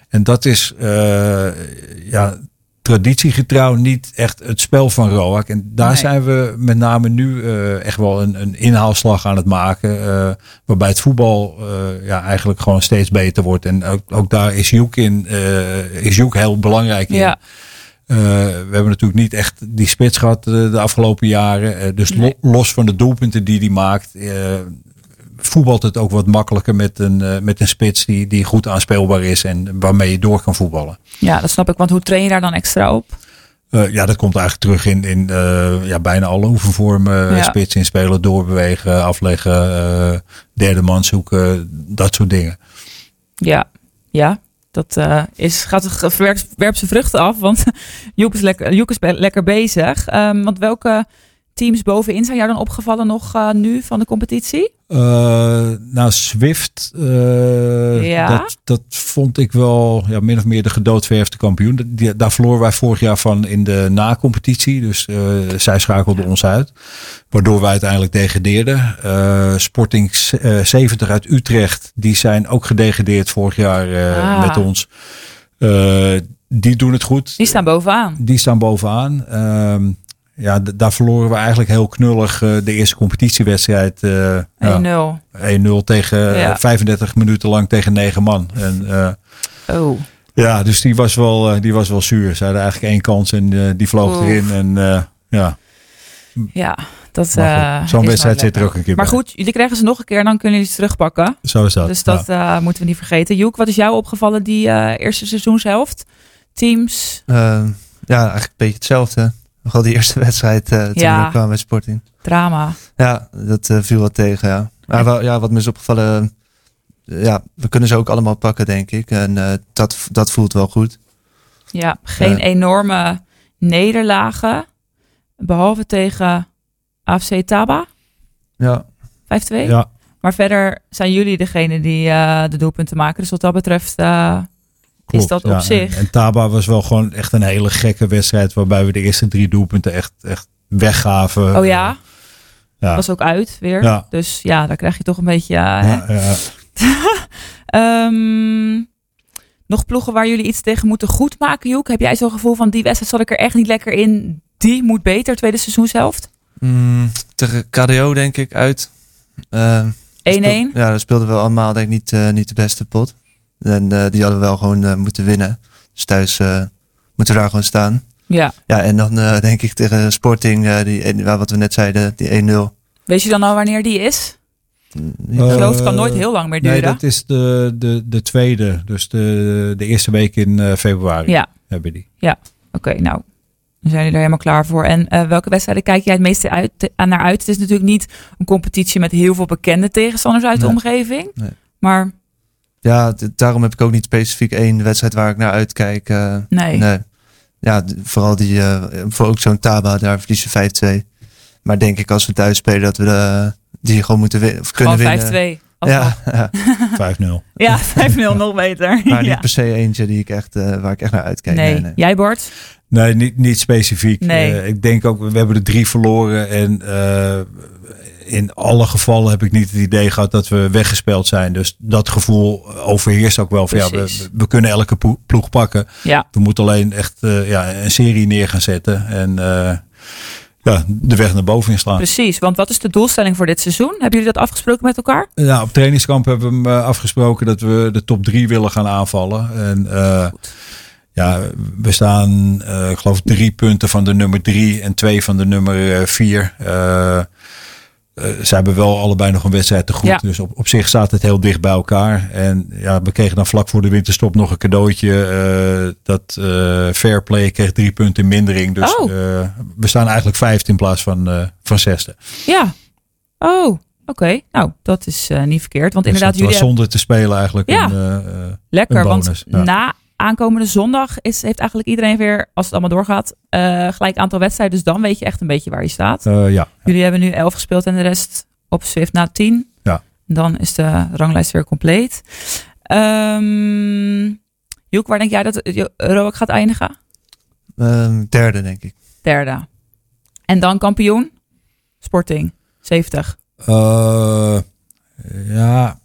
En dat is uh, ja, traditiegetrouw niet echt het spel van ROAC. En daar Nee. zijn we met name nu uh, echt wel een, een inhaalslag aan het maken. Uh, waarbij het voetbal uh, ja, eigenlijk gewoon steeds beter wordt. En ook, ook daar is Joek, in, is Joek heel belangrijk in. Ja. We hebben natuurlijk niet echt die spits gehad de afgelopen jaren. Dus Nee. los van de doelpunten die hij maakt, voetbalt het ook wat makkelijker met een, uh, met een spits die, die goed aanspeelbaar is en waarmee je door kan voetballen. Ja, dat snap ik. Want hoe train je daar dan extra op? Uh, ja, dat komt eigenlijk terug in, in uh, ja, bijna alle oefenvormen. Ja. Spits inspelen, doorbewegen, afleggen, derde man zoeken, dat soort dingen. Ja, ja. Dat is, gaat, werpt, werpt zijn vruchten af, want Joek is lekker, Joek is lekker bezig. Um, want welke teams bovenin zijn jou dan opgevallen nog uh, nu van de competitie? Uh, nou, Swift, uh, Ja. dat, dat vond ik wel ja, min of meer de gedoodverfde kampioen. Die, daar verloren wij vorig jaar van in de na-competitie. Dus zij schakelden ons uit. Waardoor wij uiteindelijk degradeerden. Sporting uh, 70 uit Utrecht, die zijn ook gedegradeerd vorig jaar Ah. met ons. Die doen het goed. Die staan bovenaan. Die staan bovenaan. Ja, daar verloren we eigenlijk heel knullig uh, de eerste competitiewedstrijd. Uh, 1-0. ja, 1-0 tegen Ja. ja. 35 minuten lang tegen 9 man. En, uh, Oh. ja, dus die was wel, uh, die was wel zuur. Ze hadden eigenlijk één kans en uh, die vloog Oef. erin. En uh, ja, Ja, dat uh, zo'n wedstrijd zit er ook een keer Maar bij. goed, jullie krijgen ze nog een keer en dan kunnen jullie ze terugpakken. Zo is dat. Dus dat ja. uh, moeten we niet vergeten. Joek, wat is jou opgevallen die uh, eerste seizoenshelft? Teams, Uh, ja, eigenlijk een beetje hetzelfde. Nog wel die eerste wedstrijd uh, toen Ja. we kwamen bij Sporting. drama. Ja, dat uh, viel wat tegen, ja. Maar wel, ja, wat me is opgevallen... uh, ja, we kunnen ze ook allemaal pakken, denk ik. En uh, dat, dat voelt wel goed. Ja, geen Ja. enorme nederlagen. Behalve tegen AFC Taba, 5-2. Ja, Ja, Maar verder zijn jullie degene die uh, de doelpunten maken. Dus wat dat betreft uh, is dat op ja. zich. En, en Taba was wel gewoon echt een hele gekke wedstrijd. Waarbij we de eerste drie doelpunten echt, echt weggaven. oh ja, ja. was ook uit weer. Ja. Dus ja, daar krijg je toch een beetje... Uh, hè. Ja, ja. Ehm, Nog ploegen waar jullie iets tegen moeten goed maken, Joek? Heb jij zo'n gevoel van die wedstrijd zat ik er echt niet lekker in? Die moet beter, tweede seizoenshelft? 1-1? Mm, tegen KDO denk ik uit. Uh, ja, dat speelden we allemaal denk ik niet, uh, niet de beste pot. En uh, die hadden we wel gewoon moeten winnen. Dus thuis moeten we daar gewoon staan. Ja. Ja, en dan denk ik tegen Sporting, die, wat we net zeiden, die 1-0. Weet je dan al wanneer die is? Ik geloof het kan nooit heel lang meer duren. Nee, dat is de, de, de tweede. Dus de, de eerste week in februari ja. hebben die. Ja, oké. nou, dan zijn jullie er helemaal klaar voor. En uh, welke wedstrijden kijk jij het meeste uit, naar uit? Het is natuurlijk niet een competitie met heel veel bekende tegenstanders uit de omgeving. Nee. Maar... Ja, daarom heb ik ook niet specifiek één wedstrijd waar ik naar uitkijk. Uh, nee. nee. Ja, vooral die, uh, voor ook zo'n Taba, daar verliezen 5-2. Maar denk ik als we thuis spelen dat we de, die gewoon moeten winnen. Of kunnen winnen. 5-2. Ja, ja. 5-0. Ja, 5-0 nog beter. Maar ja. niet per se eentje die ik echt, uh, waar ik echt naar uitkijk. Nee. nee, nee. Jij Bart? Nee, niet, niet specifiek. Nee. Uh, ik denk ook, we hebben er drie verloren. En in alle gevallen heb ik niet het idee gehad dat we weggespeeld zijn. Dus dat gevoel overheerst ook wel. Van, ja, we, we, kunnen elke ploeg pakken. Ja. We moeten alleen echt ja, een serie neer gaan zetten. En ja, de weg naar boven inslaan. Precies, want wat is de doelstelling voor dit seizoen? Hebben jullie dat afgesproken met elkaar? Ja, op trainingskamp hebben we hem afgesproken dat we de top drie willen gaan aanvallen. En uh, ja, we staan, uh, ik geloof, drie punten van de nummer drie en twee van de nummer vier. Uh, uh, ze hebben wel allebei nog een wedstrijd te goed. Ja. Dus op, op zich staat het heel dicht bij elkaar. En ja, we kregen dan vlak voor de winterstop nog een cadeautje. Uh, dat uh, Fairplay kreeg drie punten mindering. Dus oh. we staan eigenlijk vijfde in plaats van, van zesde. Ja. Oh, oké. Okay. Nou, dat is niet verkeerd. Want dus inderdaad, jullie. zonder te spelen eigenlijk. Ja. Een, Lekker, een want ja. na aankomende zondag is, heeft eigenlijk iedereen weer, als het allemaal doorgaat, uh, gelijk aantal wedstrijden. Dus dan weet je echt een beetje waar je staat. Uh, ja. Jullie hebben nu elf gespeeld en de rest op Swift na tien. Ja. Dan is de ranglijst weer compleet. Um, Joek, waar denk jij dat Roak gaat eindigen? Um, derde, denk ik. Derde. En dan kampioen? Sporting, 70. Uh, ja,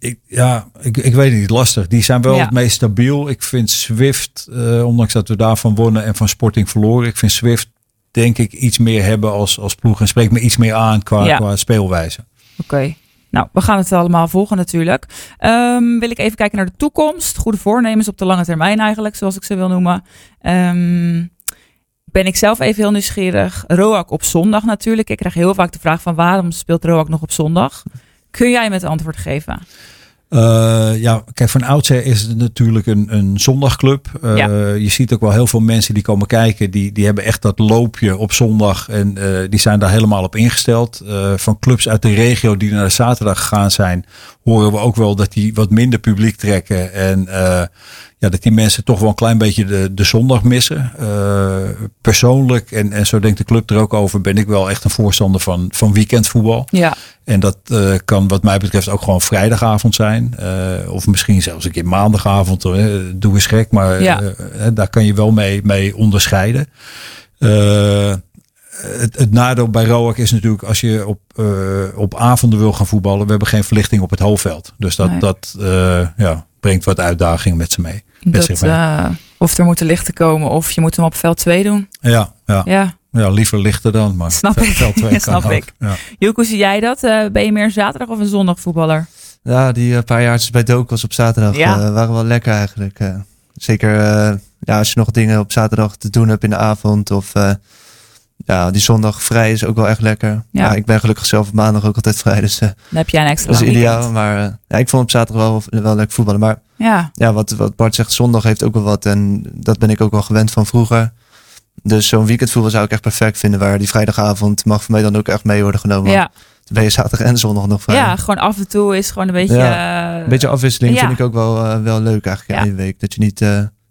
ik, ja, ik, ik weet het niet, lastig. Die zijn wel Ja. het meest stabiel. Ik vind Swift, eh, ondanks dat we daarvan wonnen en van Sporting verloren, ik vind Swift denk ik iets meer hebben als, als ploeg en spreekt me iets meer aan qua, Ja. qua speelwijze. Oké. Nou, we gaan het allemaal volgen natuurlijk. Ehm, wil ik even kijken naar de toekomst. Goede voornemens op de lange termijn eigenlijk, zoals ik ze wil noemen. Ehm, ben ik zelf even heel nieuwsgierig. Roak op zondag natuurlijk. Ik krijg heel vaak de vraag van waarom speelt Roak nog op zondag? Kun jij met antwoord geven? Uh, ja, kijk, van oudsher is het natuurlijk een, een zondagclub. Uh, Ja. Je ziet ook wel heel veel mensen die komen kijken. Die, die hebben echt dat loopje op zondag. En uh, die zijn daar helemaal op ingesteld. Van clubs uit de regio die naar de zaterdag gegaan zijn. Horen we ook wel dat die wat minder publiek trekken. En ja, dat die mensen toch wel een klein beetje de, de zondag missen. Uh, persoonlijk, en, en zo denkt de club er ook over, ben ik wel echt een voorstander van, van weekendvoetbal. Ja, En dat uh, kan wat mij betreft ook gewoon vrijdagavond zijn. Uh, of misschien zelfs een keer maandagavond. Doe eens gek. Maar Ja. daar kan je wel mee, mee onderscheiden. Het, het nadeel bij Roak is natuurlijk als je op, uh, op avonden wil gaan voetballen. We hebben geen verlichting op het hoofdveld. Dus dat, Nee. dat uh, ja, brengt wat uitdaging met ze mee. Dat, eh, of er moeten lichten komen of je moet hem op veld 2 doen. ja, ja. Ja, ja, liever lichter dan. Maar Snap veld- ik. veld twee kan Snap ook. ik. Ja. Joek, hoe zie jij dat? Eh, ben je meer een zaterdag of een zondag voetballer? Ja, die eh, paar jaartjes bij Dokos op zaterdag Ja. eh, waren wel lekker eigenlijk. eh. zeker eh, ja, als je nog dingen op zaterdag te doen hebt in de avond. Of eh, ja, die zondag vrij is ook wel echt lekker. Ja. Ja. ik ben gelukkig zelf op maandag ook altijd vrij. Dus eh, Dan heb jij een extra dat is ideaal. Maar eh, ja, ik vond op zaterdag wel, wel lekker voetballen. Maar Ja, ja, wat, wat Bart zegt, zondag heeft ook wel wat. En dat ben ik ook wel gewend van vroeger. Dus zo'n weekendvoetbal zou ik echt perfect vinden. Waar die vrijdagavond mag voor mij dan ook echt mee worden genomen. ja. Dan ben je zaterdag en zondag nog vrij. ja, gewoon af en toe is gewoon een beetje... eh, Een beetje afwisseling Ja. vind ik ook wel, wel leuk eigenlijk Ja. in de week. Dat je niet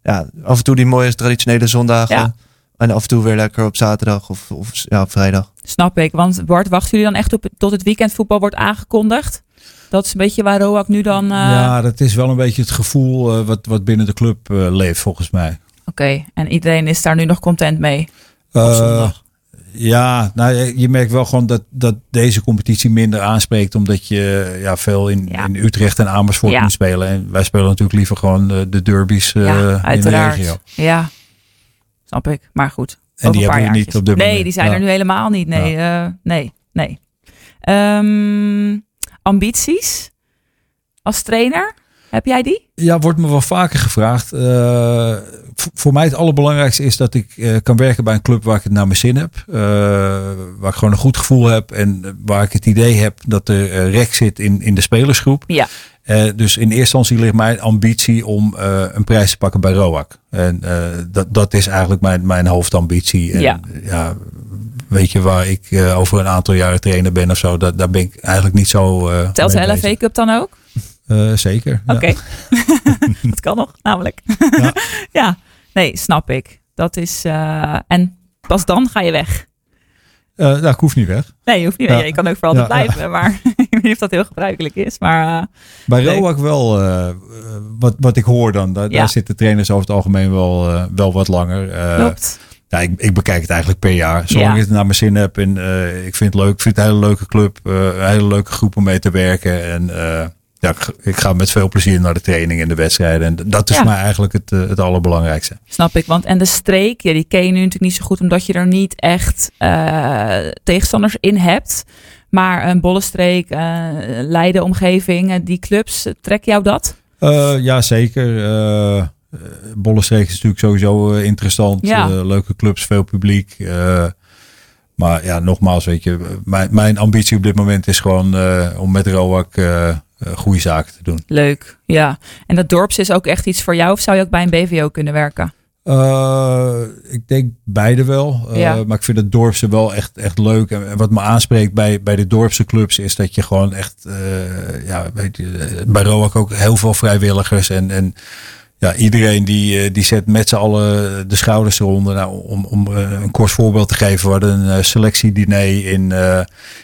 ja, af en toe die mooie traditionele zondagen. En af en toe weer lekker op zaterdag of, of ja, op vrijdag. Snap ik. Want Bart, wachten jullie dan echt op tot het weekendvoetbal wordt aangekondigd? Dat is een beetje waar Roak nu dan... eh, ja, dat is wel een beetje het gevoel eh, wat, wat binnen de club eh, leeft volgens mij. Oké, en iedereen is daar nu nog content mee? Eh. Ja, nou, je- je merkt wel gewoon dat, dat deze competitie minder aanspreekt. Omdat je ja, veel in, Ja. in Utrecht en Amersfoort Ja. moet spelen. En wij spelen natuurlijk liever gewoon eh, de derbies eh, ja, in de regio. Ja, snap ik. Maar goed. En die hebben we niet op dit Nee, moment. die zijn Ja. er nu helemaal niet. Nee, eh, nee, nee. Ehm, ambities als trainer, heb jij die? Ja, wordt me wel vaker gevraagd. Eh, voor mij het allerbelangrijkste is dat ik eh, kan werken bij een club waar ik het naar mijn zin heb. Waar ik gewoon een goed gevoel heb. En waar ik het idee heb dat er rek zit in, in de spelersgroep. Ja. Eh, dus in eerste instantie ligt mijn ambitie om eh, een prijs te pakken bij ROAC. En eh, dat, dat is eigenlijk mijn, mijn hoofdambitie. En, Ja. ja, weet je waar ik over een aantal jaren trainer ben of zo. Dat, daar ben ik eigenlijk niet zo. Telt de LFV. Cup dan ook? Zeker. ja. Oké. dat kan nog, namelijk. Ja. ja, nee, snap ik. Dat is. en pas dan ga je weg. Nou, ik hoef niet weg. Nee, je hoeft niet. Ja. Je kan ook voor altijd blijven. Maar niet of dat heel gebruikelijk is. Maar eh, Bij. ROAC wel, eh, eh, wat, wat ik hoor dan, daar, Ja. daar zitten trainers over het algemeen wel, wel wat langer. Klopt. ja, ik, ik bekijk het eigenlijk per jaar. Zolang Ja. ik het naar mijn zin heb en ik vind het leuk. Ik vind het een hele leuke club, een hele leuke groep om mee te werken. En ja, ik, ga met veel plezier naar de training en de wedstrijden. En dat is Ja. mij eigenlijk het, het allerbelangrijkste. Snap ik. Want en de streek, ja, die ken je nu natuurlijk niet zo goed, omdat je er niet echt tegenstanders in hebt. Maar een bollenstreek, eh Leiden omgeving, eh, die clubs, trek jou dat? Eh, ja, zeker. Bollenstreek is natuurlijk sowieso interessant. Ja. Leuke clubs, veel publiek. Maar ja, nogmaals, weet je, mijn, mijn ambitie op dit moment is gewoon om met eh, goede zaken te doen. Leuk, ja. En dat dorps is ook echt iets voor jou? Of zou je ook bij een BVO kunnen werken? Eh, ik denk beide wel. Eh, Ja. Maar ik vind het dorpse wel echt, echt leuk. En, wat me aanspreekt bij, bij de dorpse clubs is dat je gewoon echt, eh, ja, weet je, bij ROAC ook heel veel vrijwilligers en, en ja, iedereen die, die zet met z'n allen de schouders eronder. Nou, om, om een kort voorbeeld te geven, we hadden een selectiediner in,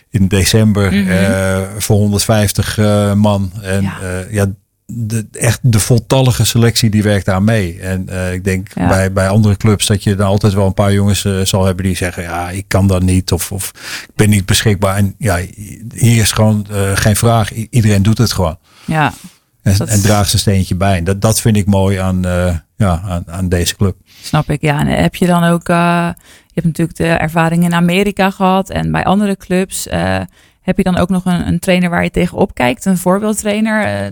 in december Mhm. voor 150 eh, man. En ja de, echt de voltallige selectie die werkt daar mee. En eh, ik denk Ja. bij, bij andere clubs dat je dan altijd wel een paar jongens eh, zal hebben die zeggen, ja, ik kan dat niet of, of ik ben niet beschikbaar. En ja, hier is gewoon eh, geen vraag. I- iedereen doet het gewoon. Ja, En, Dat- en draagt zijn steentje bij. En dat, dat vind ik mooi aan, ja, aan, aan deze club. snap ik. Ja, en heb je dan ook, je hebt natuurlijk de ervaring in Amerika gehad en bij andere clubs. heb je dan ook nog een, een trainer waar je tegenop kijkt? Een voorbeeldtrainer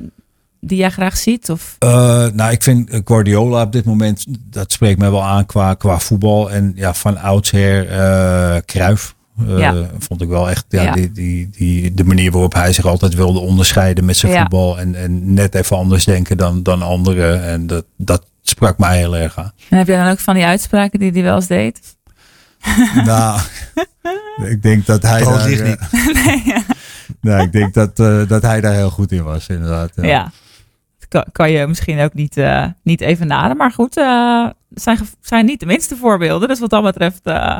die jij graag ziet? Of? Eh, nou, ik vind eh, Guardiola op dit moment, dat spreekt mij wel aan qua, qua voetbal. En ja, van oudsher eh Cruijff. eh, Ja. Vond ik wel echt ja, Ja. Die, die, die, de manier waarop hij zich altijd wilde onderscheiden met zijn Ja. voetbal. En, en net even anders denken dan, dan anderen. En dat, dat sprak mij heel erg aan. En heb je dan ook van die uitspraken die hij wel eens deed? nou, ik denk dat hij Oh, daar, eh, niet. nou, ik denk dat, eh, dat hij daar heel goed in was, inderdaad. Ja. Dat Kan, kan je misschien ook niet, eh, niet even naden. Maar goed, het zijn, zijn niet de minste voorbeelden. Dus wat dat betreft eh,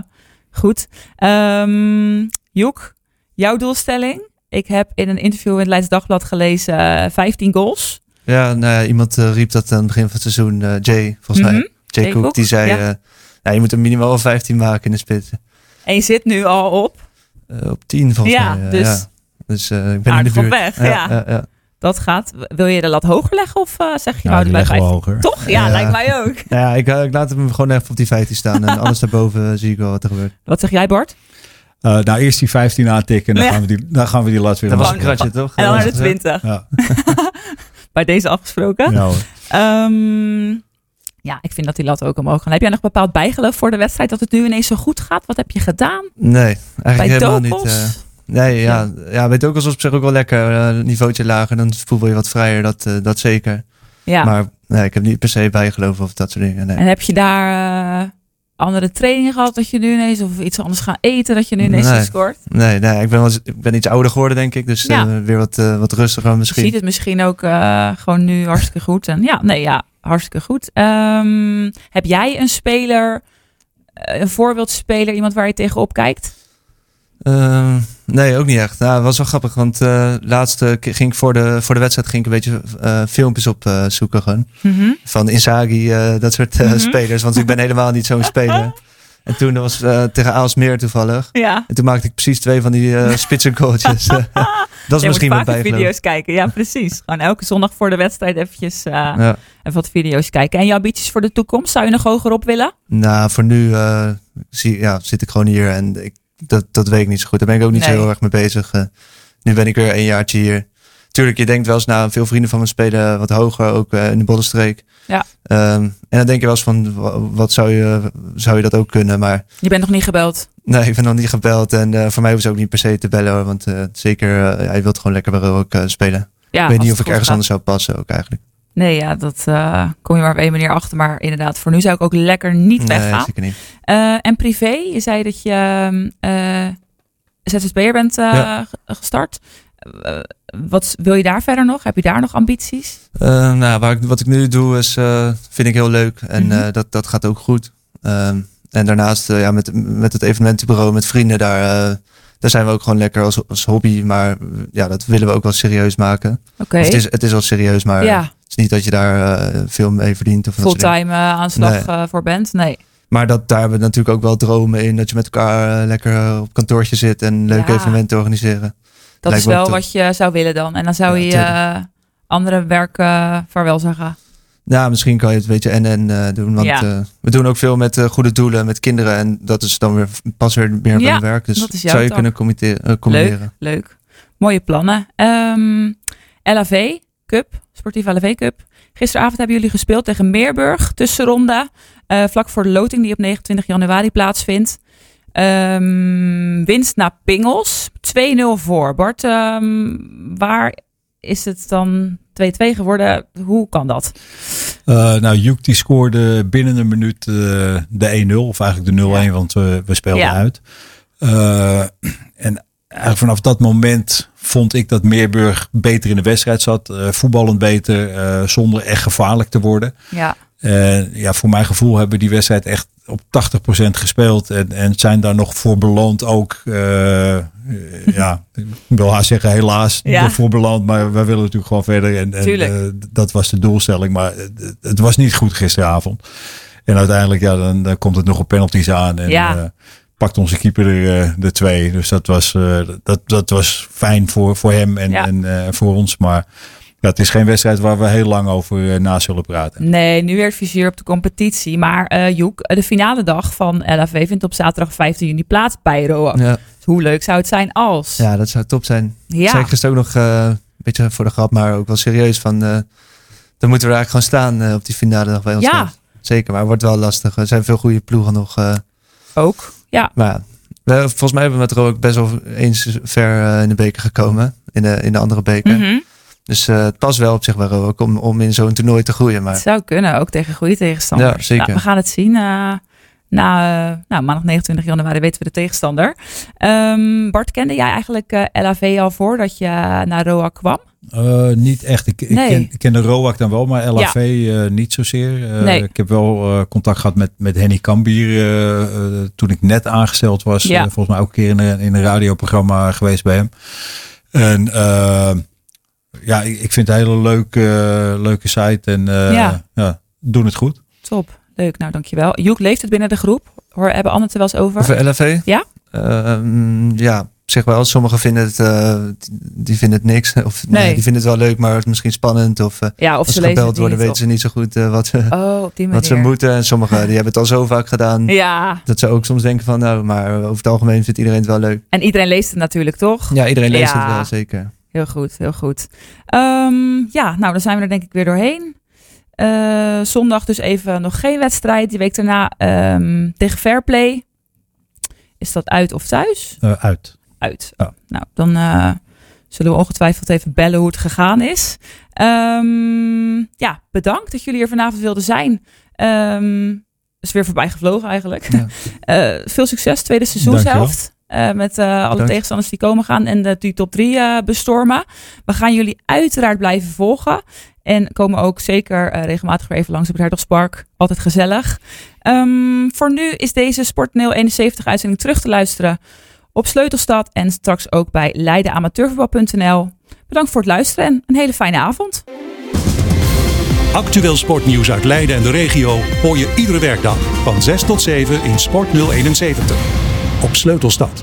goed. Ehm Joek, jouw doelstelling? Ik heb in een interview in het Leids Dagblad gelezen eh, 15 goals. Ja, nou ja, iemand riep dat aan het begin van het seizoen. Jay, volgens Mhm. mij. Jay, Jay Cook, Cook, die zei... ja. nou, je moet er minimaal wel 15 maken in de spits. En je zit nu al op. Op 10 volgens Ja, mij. dus- ja. Dus ik ben in de buurt. weg, ja. Dat gaat. Wil je de lat hoger leggen of eh, zeg je Ja, nou die bij leggen we 15? hoger. Toch? Ja, Ja. lijkt mij ook. Nou ja, ik, eh, ik laat hem gewoon even op die 15 staan. En alles daarboven eh, zie ik wel wat er gebeurt. Wat zeg jij Bart? Eh, nou, eerst die 15 aantikken en dan, Ja. gaan, we die, dan gaan we die lat weer Dat was een kratje, toch? En dan naar de Was het, 20. Ja, Bij deze afgesproken. ja hoor. Ehm, ja, ik vind dat die lat ook omhoog gaan. Heb jij nog bepaald bijgeloof voor de wedstrijd dat het nu ineens zo goed gaat? Wat heb je gedaan? Nee, Bij eigenlijk helemaal Dokos? niet. eh, nee, ja, ja. bij Dokos was op zich ook wel lekker. eh, niveautje lager, dan voel je wat vrijer, dat, eh, dat zeker. ja. Maar nee, ik heb niet per se bijgeloof of dat soort dingen. Nee. En heb je daar eh, andere trainingen gehad dat je nu ineens, of iets anders gaan eten dat je nu ineens Nee. scoort? Nee, nee ik, ben wel, ik ben iets ouder geworden, denk ik. Dus Ja. weer wat, wat rustiger Je misschien. ziet het misschien ook gewoon nu hartstikke goed. En ja, nee, ja, hartstikke goed. Ehm, heb jij een speler, een voorbeeldspeler, iemand waar je tegenop kijkt? Nee, ook niet echt. Nou, het was wel grappig, want eh laatst eh, ging ik voor de, voor de wedstrijd ging ik een beetje eh, filmpjes op eh, zoeken gewoon. Mhm. Van Inzaghi, dat soort Mhm. spelers. Want ik ben helemaal niet zo'n speler. En toen was tegen Aalsmeer toevallig. Ja. En toen maakte ik precies twee van die uh, spitsengoaltjes. dat is Je misschien moet bijgeloof. video's kijken. Ja, precies. Gewoon elke zondag voor de wedstrijd eventjes Ja. even wat video's kijken. En jouw ambities voor de toekomst? Zou je nog hoger op willen? Nou, voor nu zie, ja, zit ik gewoon hier en ik, dat, dat weet ik niet zo goed. Daar ben ik ook niet Nee. zo heel erg mee bezig. Eh, nu ben ik weer een jaartje hier. Tuurlijk, je denkt wel eens, nou, veel vrienden van me spelen wat hoger, ook eh, in de Bollenstreek. Ja. Ehm, en dan denk je wel eens van, wa- wat zou je, zou je dat ook kunnen? Maar Je bent nog niet gebeld. nee, ik ben nog niet gebeld. En eh, voor mij hoeft ze ook niet per se te bellen, hoor, want zeker, hij wil gewoon lekker bij ook spelen. Ja, ik weet niet of ik ergens gaat. anders zou passen ook eigenlijk. Nee, ja, dat eh, kom je maar op één manier achter. Maar inderdaad, voor nu zou ik ook lekker niet Nee, weggaan. zeker niet. Eh, en privé, je zei dat je ZZP'er bent Ja. gestart. Wat wil je daar verder nog? Heb je daar nog ambities? Nou, waar ik, wat ik nu doe is, vind ik heel leuk. En Mhm. dat, dat gaat ook goed. Ehm, en daarnaast, ja, met, met het evenementenbureau, met vrienden, daar, daar zijn we ook gewoon lekker als, als hobby. Maar ja, dat willen we ook wel serieus maken. Oké. Het, is, het is wel serieus, maar ja, is niet dat je daar eh, veel mee verdient. Of fulltime eh, aanslag Nee. eh, voor bent? Nee. Maar dat, daar hebben we natuurlijk ook wel dromen in. Dat je met elkaar lekker op kantoortje zit en leuke Ja. evenementen organiseren. Dat Lijkt is wel wat je zou willen dan. En dan zou Ja, je andere werk eh, vaarwel zeggen. Ja, misschien kan je het een beetje en en doen. Want Ja. we doen ook veel met goede doelen, met kinderen. En dat is dan weer pas weer meer bij werk. Dus dat zou je kunnen combineren. combineren. Leuk. Mooie plannen. Ehm LAV Cup, sportieve LAV Cup. Gisteravond hebben jullie gespeeld tegen Meerburg, tussenronde. eh, vlak voor de loting die op 29 januari plaatsvindt. Ehm, winst naar Pingels. 2-0 voor. Bart, ehm, waar is het dan 2-2 geworden? Hoe kan dat? Eh, nou, Joek die scoorde binnen een minuut eh, de 1-0. Of eigenlijk de 0-1, Ja. want we, we speelden Ja. uit. En eigenlijk vanaf dat moment vond ik dat Meerburg beter in de wedstrijd zat. eh, voetballend beter, eh, zonder echt gevaarlijk te worden. Ja, ja, voor mijn gevoel hebben we die wedstrijd echt op 80% gespeeld. En, en zijn daar nog voor beloond ook. eh, ja, ik wil haar zeggen helaas Ja. voor beloond. Maar wij willen natuurlijk gewoon verder. En, en dat was de doelstelling. Maar het, het was niet goed gisteravond. En uiteindelijk ja, dan, dan komt het nog op penalties aan. En Ja. Pakt onze keeper er eh, de twee. Dus dat was, eh, dat, dat was fijn voor, voor hem en, Ja. en eh, voor ons. Maar ja, het is geen wedstrijd waar we heel lang over na zullen praten. nee, nu weer het vizier op de competitie. Maar eh Joek, de finale dag van LAV vindt op zaterdag 15 juni plaats bij Roa. Ja. Hoe leuk zou het zijn als? ja, dat zou top zijn. Ja. Ik gisteren ook nog eh, een beetje voor de grap, maar ook wel serieus. Van, eh, dan moeten we eigenlijk gewoon staan op die finale dag bij ons. Ja. Zeker, maar het wordt wel lastig. Er zijn veel goede ploegen nog. eh, Ook. Ja, maar volgens mij hebben we met Ro ook best wel eens ver eh, in de beker gekomen. In de, in de andere beker. Mhm. Dus eh, het past wel op zich bij Ro ook om, om in zo'n toernooi te groeien. het Maar zou kunnen, ook tegen goede tegenstanders. Ja, zeker. Nou, we gaan het zien. eh, na nou, maandag 29 januari weten we de tegenstander. Ehm, Bart, kende jij eigenlijk LAV al voordat je naar Roa kwam? Eh, niet echt. Ik, ik, ken, ik ken de ROAC dan wel, maar LAV eh, niet zozeer. Eh, Nee. Ik heb wel eh, contact gehad met, met Henny Kambier toen ik net aangesteld was. Ja. Volgens mij ook een keer in, een- in een radioprogramma geweest bij hem. En ja, ik, ik vind het een hele leuke, leuke site en eh, Ja. ja. doen het goed. Top, leuk. Nou, dankjewel. Joek leeft het binnen de groep. Hoor, hebben Anne het er wel eens over? over LFV? Ja? Ehm, ja, zeg wel. Sommigen vinden het, eh, die vinden het niks. Of nee. Nee. die vinden het wel leuk, maar het is misschien spannend. Of eh, ja, of als ze gebeld worden, weten ze niet zo goed eh, wat, ze, Oh, op die manier. wat ze moeten. En sommigen die hebben het al zo vaak gedaan. Ja, Dat ze ook soms denken van, nou, maar over het algemeen vindt iedereen het wel leuk. en iedereen leest het natuurlijk, toch? Ja, iedereen leest Ja. het wel, zeker. Heel goed, heel goed. Ehm, ja, nou, dan zijn we er denk ik weer doorheen. Eh, zondag dus even nog geen wedstrijd. Die week daarna ehm, tegen Fairplay. Is dat uit of thuis? Eh, uit. Uit. Ja. Nou, dan eh, zullen we ongetwijfeld even bellen hoe het gegaan is. Ehm, ja, bedankt dat jullie er vanavond wilden zijn. Ehm is weer voorbij gevlogen eigenlijk. Ja. Eh, veel succes tweede seizoenshelft. Eh, met alle tegenstanders die komen gaan en de, die top 3 bestormen. We gaan jullie uiteraard blijven volgen. En komen ook zeker regelmatig weer even langs op het Hertogspark. Altijd gezellig. Ehm, voor nu is deze Sportneel 71 uitzending terug te luisteren op Sleutelstad. En straks ook bij leidenamateurvoetbal.nl. Bedankt voor het luisteren en een hele fijne avond. Actueel sportnieuws uit Leiden en de regio hoor je iedere werkdag van 6 tot 7 in Sport 071. Op Sleutelstad.